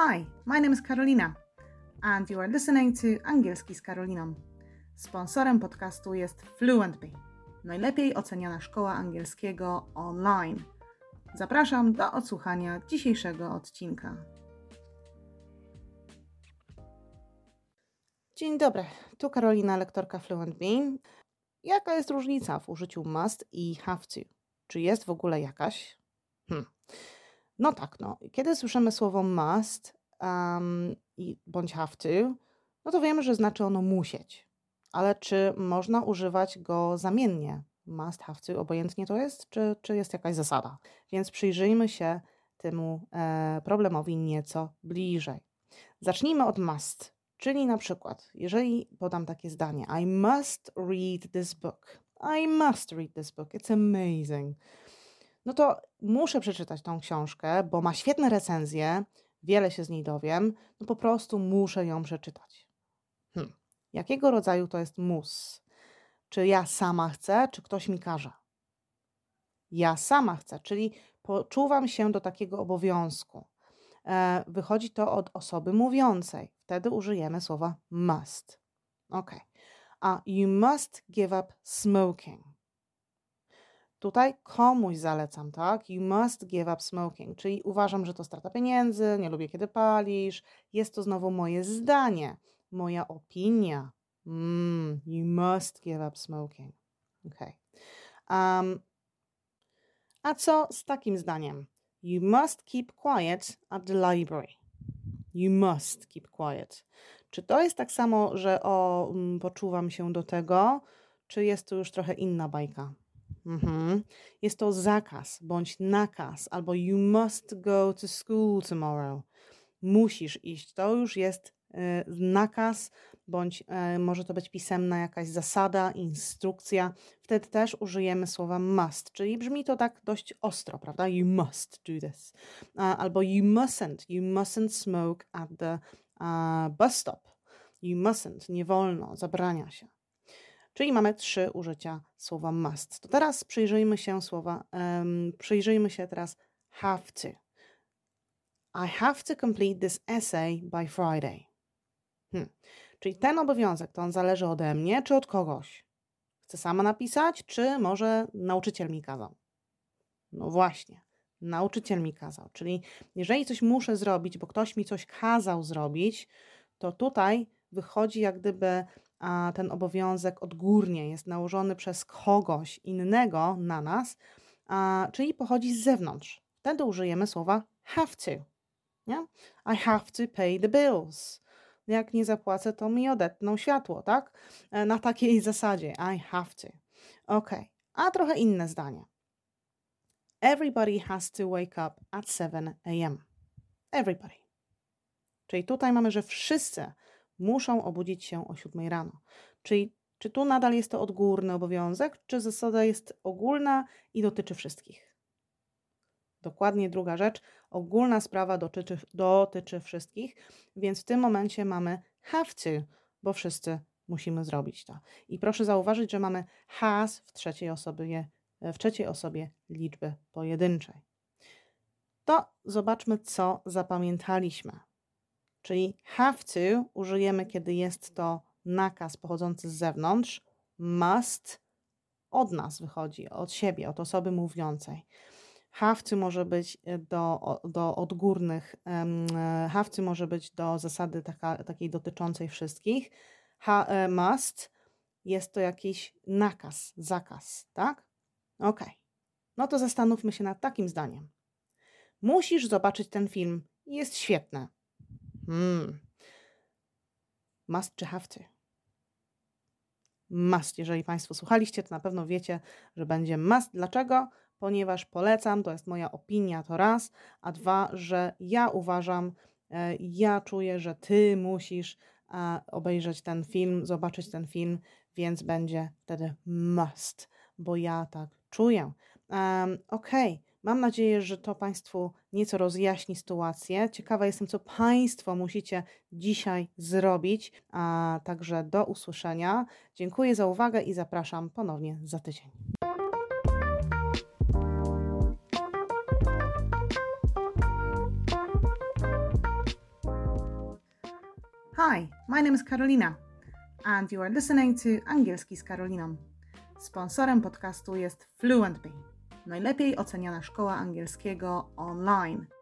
Hi, my name is Karolina, and you are listening to Angielski z Karoliną. Sponsorem podcastu jest FluentBee, najlepiej oceniana szkoła angielskiego online. Zapraszam do odsłuchania dzisiejszego odcinka. Dzień dobry, tu Karolina, lektorka FluentBee. Jaka jest różnica w użyciu must i have to? Czy jest w ogóle jakaś? Hmm. No tak, no. Kiedy słyszymy słowo must um, i, bądź have to, no to wiemy, że znaczy ono musieć. Ale czy można używać go zamiennie? Must, have to, obojętnie to jest, czy, czy jest jakaś zasada? Więc przyjrzyjmy się temu e, problemowi nieco bliżej. Zacznijmy od must, czyli na przykład, jeżeli podam takie zdanie: I must read this book. I must read this book. It's amazing no to muszę przeczytać tą książkę, bo ma świetne recenzje, wiele się z niej dowiem, no po prostu muszę ją przeczytać. Hmm. Jakiego rodzaju to jest mus? Czy ja sama chcę, czy ktoś mi każe? Ja sama chcę, czyli poczuwam się do takiego obowiązku. E, wychodzi to od osoby mówiącej. Wtedy użyjemy słowa must. Ok. A you must give up smoking. Tutaj komuś zalecam, tak? You must give up smoking, czyli uważam, że to strata pieniędzy, nie lubię, kiedy palisz. Jest to znowu moje zdanie, moja opinia. Mm, you must give up smoking. Okay. Um, a co z takim zdaniem? You must keep quiet at the library. You must keep quiet. Czy to jest tak samo, że o, mm, poczuwam się do tego, czy jest to już trochę inna bajka? Mhm. Jest to zakaz bądź nakaz, albo you must go to school tomorrow. Musisz iść. To już jest y, nakaz, bądź y, może to być pisemna jakaś zasada, instrukcja. Wtedy też użyjemy słowa must, czyli brzmi to tak dość ostro, prawda? You must do this. Uh, albo you mustn't. You mustn't smoke at the uh, bus stop. You mustn't. Nie wolno, zabrania się. Czyli mamy trzy użycia słowa must. To teraz przyjrzyjmy się słowa, um, przyjrzyjmy się teraz have to. I have to complete this essay by Friday. Hmm. Czyli ten obowiązek, to on zależy ode mnie czy od kogoś? Chcę sama napisać, czy może nauczyciel mi kazał? No właśnie, nauczyciel mi kazał. Czyli jeżeli coś muszę zrobić, bo ktoś mi coś kazał zrobić, to tutaj wychodzi jak gdyby a ten obowiązek odgórnie jest nałożony przez kogoś innego na nas, a, czyli pochodzi z zewnątrz. Wtedy użyjemy słowa have to. Nie? I have to pay the bills. Jak nie zapłacę, to mi odetną światło, tak? E, na takiej zasadzie. I have to. Ok. A trochę inne zdanie. Everybody has to wake up at 7 a.m. Everybody. Czyli tutaj mamy, że wszyscy muszą obudzić się o 7 rano. Czyli czy tu nadal jest to odgórny obowiązek, czy zasada jest ogólna i dotyczy wszystkich? Dokładnie druga rzecz. Ogólna sprawa dotyczy, dotyczy wszystkich, więc w tym momencie mamy have to, bo wszyscy musimy zrobić to. I proszę zauważyć, że mamy has w trzeciej osobie, w trzeciej osobie liczby pojedynczej. To zobaczmy, co zapamiętaliśmy. Czyli have to użyjemy, kiedy jest to nakaz pochodzący z zewnątrz. Must od nas wychodzi, od siebie, od osoby mówiącej. Have to może być do, do odgórnych, um, have to może być do zasady taka, takiej dotyczącej wszystkich. Ha, e, must jest to jakiś nakaz, zakaz, tak? Ok. No to zastanówmy się nad takim zdaniem. Musisz zobaczyć ten film. Jest świetny. Hmm. Must czy have to? Must. Jeżeli Państwo słuchaliście, to na pewno wiecie, że będzie must. Dlaczego? Ponieważ polecam, to jest moja opinia, to raz, a dwa, że ja uważam, e, ja czuję, że Ty musisz obejrzeć ten film, zobaczyć ten film, więc będzie wtedy must, bo ja tak czuję. Um, Okej. Okay. Mam nadzieję, że to Państwu nieco rozjaśni sytuację. Ciekawa jestem, co Państwo musicie dzisiaj zrobić. A także do usłyszenia. Dziękuję za uwagę i zapraszam ponownie za tydzień. Hi, my name is Karolina and you are listening to Angielski z Karoliną. Sponsorem podcastu jest Fluentby, najlepiej oceniana szkoła angielskiego online –